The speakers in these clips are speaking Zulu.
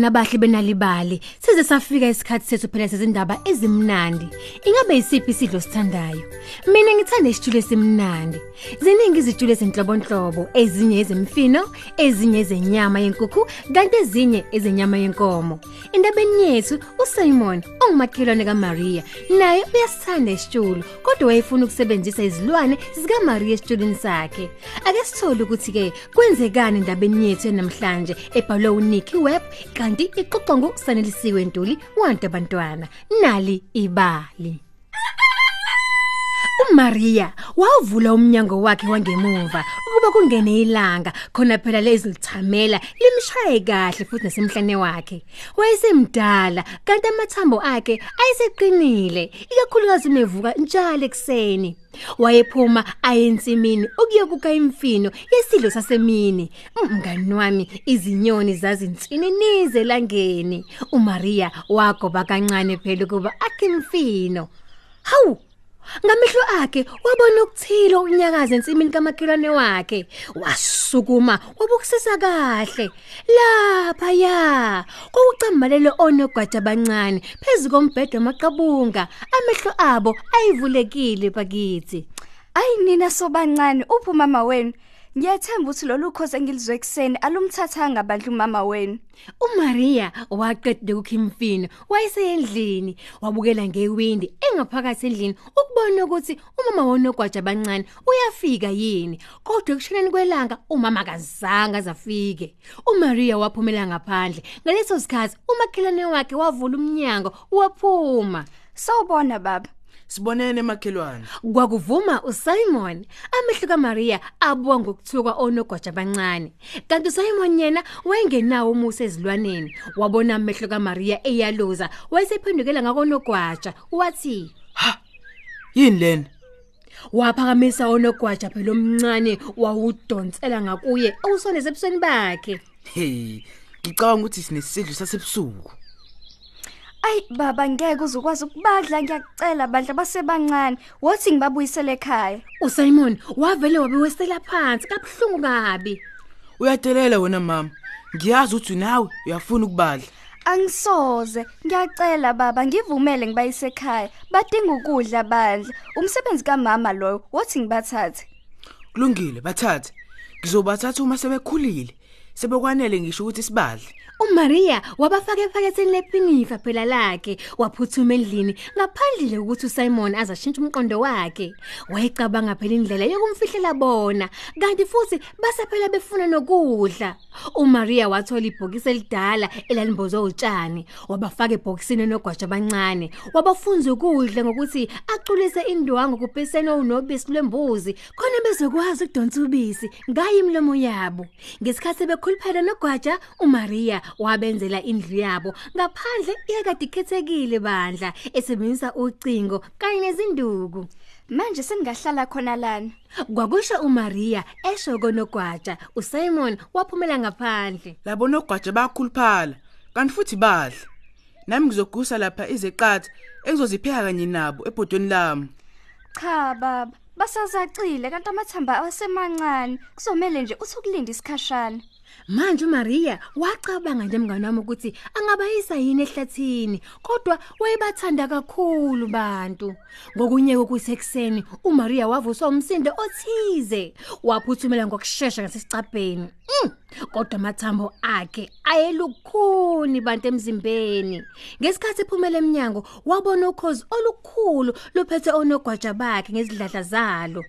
Sanibonani bangani abahle benalibali. Size safika isikhathi sethu phela sezindaba ezimnandi. Ingabe isiphi isidlo sithandayo? Mina ngithanda isitulo esimnandi. Ziningi izitulo ezinhlobonhlobo, ezinye ezemfino, ezinye ezenyama yenkukhu, kanti ezinye ezenyama yenkomo. Indabeni yethu uSimon ongumakhelwane kaMaria, naye uyasithanda isitulo, kodwa wayefuna ukusebenzisa izilwane zikaMaria esitulweni sakhe. Ake sithole ukuthi ke kwenzekani endabeni yethu namhlanje ebhalwe uNicky Webb kanti ixoxwa ngusanelisiwe Ntuli wantu abantwana nali ibali. uMaria wavula umnyango wakhe wangemuva ukuba kungene ilanga khona phela lezi lithamela limshaye kahle futhi nasemhlane wakhe. Wayesemdala kanti amathambo akhe ayeseqinile ikakhulukazi unevuka njalo ekseni wayephuma ayensimini ukuyokuka imfino yesidlo sasemini. Mngani wami izinyoni zazinsini langeni. uMaria wagoba kancane phela kuba akhe imfino hawu Ngamehlo akhe wabona ukuthila okunyakaza ensimini kamakhelwane wakhe. Wasukuma wabukusisa kahle. Lapha ya kokucambalele onogwaja abancane phezukombhedo amaqabunga amehlo abo ayivulekile bakithi. Ayi nina sobancane uphi mama wenu? Ngiyathemba ukuthi lolu khoze engilizwe ekseni alumthathanga bandla umama wenu. uMaria waqeda ukukhimfino wayesendlini wabukela ngewindi engaphakathi endlini ukubona ukuthi umama wonogwaja abancane uyafika yini kodwa ekushoneni kwelanga umama kazange azafike uMaria waphumela ngaphandle ngaleso sikhathi umakhelwane wakhe wavula umnyango waphuma Sawubona baba. Sibonene makhelwane. kwakuvuma uSimon amehlo kaMaria abuka ngokuthuka onogwaja abancane kanti uSimon yena wayengenawo umusa ezilwaneni wabona amehlo kaMaria eyaloza wayesephendukela ngakonogwaja wathi Yini lena? waphakamisa onogwaja phela omncane wawudonsela ngakuye awusondeze ebusweni bakhe Hey, ngicabanga ukuthi sinesidlo sasebusuku. Ayi baba ngeke uzukwazi ukubadla ngiyakucela bandla basebancane. Wothi ngibabuyisele ekhaya. uSimon wavele wabiwesela phansi kabuhlungu kabi Uyadelela wena mama. Ngiyazi ukuthi nawe uyafuna ukubadla. Angisoze. Ngiyacela baba ngivumele ngibayise ekhaya. Badinga ukudla bandla. Umsebenzi kamama loyo wothi ngibathathe. Kulungile, bathathe. Ngizobathatha uma sebekhulile. Sebekwanele ngisho ukuthi sibadle. uMaria wabafaka ephaketheni lepinifa phela lakhe waphuthuma endlini ngaphandle ukuthi uSimon azashintsha umqondo wakhe. Wayecabanga phela indlela yokumfihlela bona kanti futhi base phela befuna nokudla. uMaria wathola ibhokisi elidala elalimbozwe utshani wabafaka ebhokisini nogwaja abancane wabafunza ukudla ngokuthi aculise indwangu kupesene unobisi lwembuzi khona bezokwazi ukudonsa ubisi ngayi imlomo yabo. Ngesikhathi bekhuluphela nogwaja uMaria wabenzela indlu yabo ngaphandle iyakade ikhethekile bandla esebenzisa ucingo kanye nezinduku Manje sengahlala khona lana. kwakusho uMaria esho konogwaja uSimon waphumela ngaphandle Labona ogwaje bayakhuluphala. Kanti futhi badle. Nami ngizogusa lapha izeqatha engizozipheka kanye nabo ebhodweni lami. Cha baba, basazacile kanti amathamba awasemancane. Kuzomela nje uthi ukulinda isikhashana. Manje uMaria wacabanga nje mngane wami ukuthi angabayisa yini ehlathini kodwa wayebathanda kakhulu bantu. Ngokunye kokusekuseni uMaria wavuswa umsindo othize waphuthumela ngokusheshsha ngasesicabheni mm. kodwa amathambo akhe ayelukhuni bantu emzimbeni. Ngesikhathi ephumela eminyango wabona ukhozi olukhulu luphethe onogwaja bakhe ngezidladla zalo.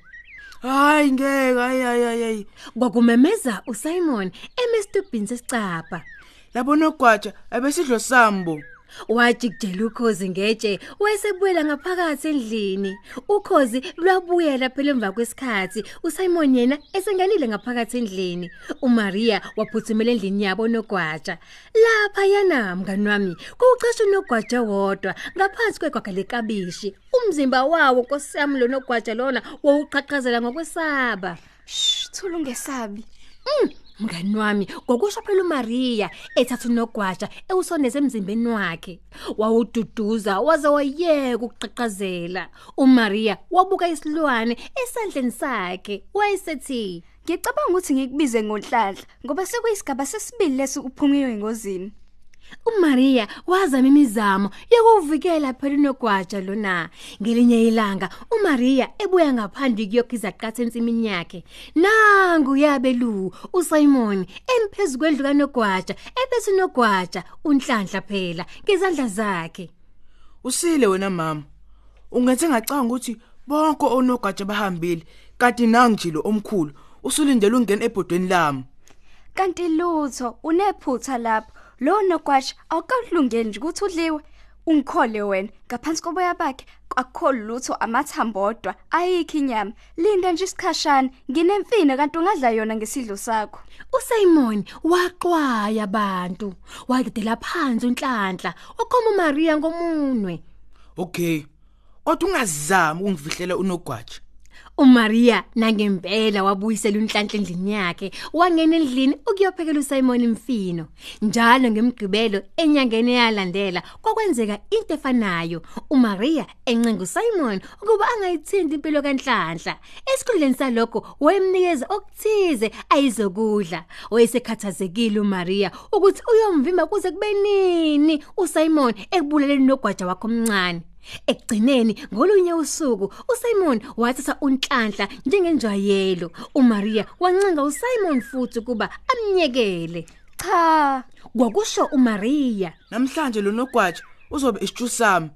Hayi ngeke hayi hayi hayi. kwakumemeza uSimon emestubhini sesicapha Labona ogwaja abesidlo sambo. wajikijela ukhozi ngetshe wayesebuyela ngaphakathi endlini. Ukhozi lwabuyela phela emva kwesikhathi uSimon yena esengenile ngaphakathi endlini. uMaria waphuthumela endlini yabo nogwaja. Lapha yana mngani wami kucashe unogwaja wodwa ngaphansi kwegwaga lekabishi. Umzimba wawo nkosiyami lo nogwaja lona wawuqhaqhazela ngokwesaba Shh, thula ungesabi. Mngani wami, ngokusho phela uMaria ethatha unogwaja ewusondeza emzimbeni wakhe. Wawududuza waze wayeka ukuqhaqhazela. uMaria wabuka isilwane esandleni sakhe. Wayesethi, Ngicabanga ukuthi ngikubize ngonhlanhla ngoba sekuyisigaba sesibili lesi uphumiwe engozini. uMaria wazama imizamo yokuvikela phela unogwaja lona ngelinye ilanga uMaria ebuya ngaphandle kuyokhiza qatha ensimini yakhe nangu yabelu uSimon emphezulu kwendlu kanogwaja ebese unogwaja unhlanhla phela ngezandla zakhe Usile wena mama. Ungenze ngacanga ukuthi bonke onogatsha bahambile kanti nangijilo omkhulu usulindele ungena ebhodweni lami. Kanti lutho unephutha lapho. Lo nogwashi awukalungeli nje ukuthi udliwe. Ungikhole wena ngaphansi koboya bakhe akukho lutho amathambo odwa ayikho inyama. Linda nje isikhashana nginemfino kanti ungadla yona ngesidlo sakho. uSimon waxwaya abantu wadedela phansi unhlanhla wakhoma uMaria ngomunwe Okay. Kodwa ungazami ukungifihlela unogwaja. uMaria nangempela wabuyisela unhlanhla endlini yakhe wangena endlini ukuyophekela uSimon imfino njalo ngemgqibelo enyangeni eyalandela kwakwenzeka into efanayo. uMaria encenga uSimon ukuba angayithinti impilo kanhlanhla. Esikhundleni salokho wayemnikeza okuthize ayizokudla. Wayesekhathazekile uMaria ukuthi uyomvimba kuze kube nini uSimon ekubuleleni nogwaja wakhe omncane. Ekugcineni ngolunye usuku uSimon wathatha unhlanhla njengenjwayelo uMaria wancenga uSimon futhi ukuba amnyekele Cha, kwakusho uMaria Namhlanje lo nogwaja uzobe isitshu sami.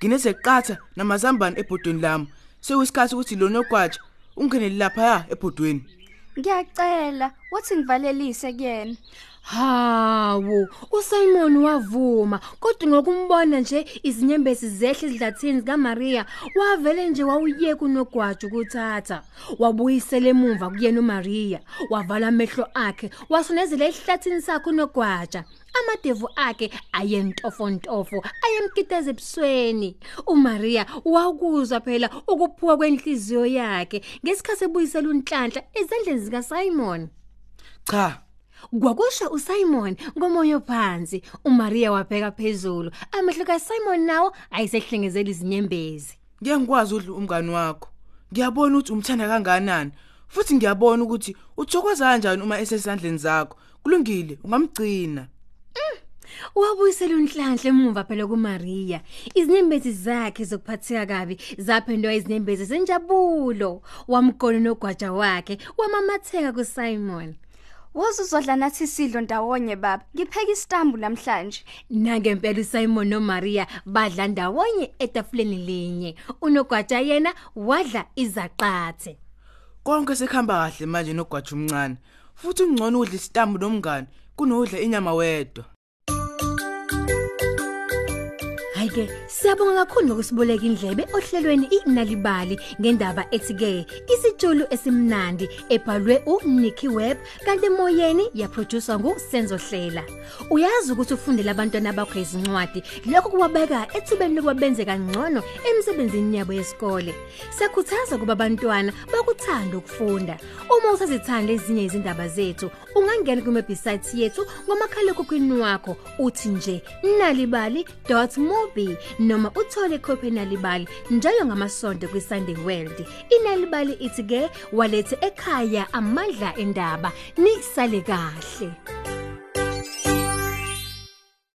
Ginezeqatha namazambane ebhodweni lami. Sekuyisikhathi ukuthi lo nogwaja ungenele lapha ebhodweni. ngiyacela wathi ngivalelise kuyena. Hawu uSimon wavuma kodwa ngokumbona nje izinyembezi zehle ezidlathini zikaMaria wavele nje wawuyeka unogwaja ukuthatha. Wabuyisela emuva kuyena uMaria wavala amehlo akhe wasonezela esihlathini sakhe unogwaja. Amadevu akhe ayentofontofo ayemkiteza ebusweni. uMaria wakuzwa phela ukuphuka kwenhliziyo yakhe ngesikhathi ebuyisela unhlanhla ezandleni zika Simon Cha, Kwakusho uSimon ngomoya phansi uMaria wabheka phezulu amehlo kaSimon nawo ayisehlengezela izinyembezi ngeke ngikwazi udla umngani wakho. Ngiyabona ukuthi umthanda kanganani futhi ngiyabona ukuthi uthokoza kanjani uma esesandleni zakho. Kulungile, ungamgcina. wabuyisela unhlanhla emuva phela kuMaria izinyembezi zakhe zokuphatheka kabi zaphendwa izinyembezi zenjabulo wamgona nogwaja wakhe wamamatheka kuSimon Wozuzodla nathi isidlo ndawonye baba. Ngipheka isitambu namhlanje. Nangempela uSimon noMaria badla ndawonye etafuleni linye unogwaja yena wadla izaqathe Konke sekuhamba kahle manje nogwaja umncane. Futhi ungcono udla isitambu nomngane kunodla inyama wedwa. Hayike siyabonga kakhulu ngokusiboleka indlebe ohlelweni inalibali ngendaba ethi ke isitshulu esimnandi ebhalwe uNicky Webb kanti emoyeni yaproducer nguSenzo Hlela. Uyazi ukuthi ufundele abantwana bakho izincwadi. Lokho kuwabeka ethubeni lokuba benze kangcono emsebenzini yabo yesikole. Siyakhuthaza kuba abantwana bakuthanda ukufunda. Uma usazithanda ezinye izindaba zethu ungangena kuwebsite yethu ngomakhalekhukhwini wakho uthi nje nalibali.mobi noma uthole ikhophi nalibali njalo ngamasonto kwiSunday World. Inalibali ithi ke walethe ekhaya amandla endaba nisale kahle.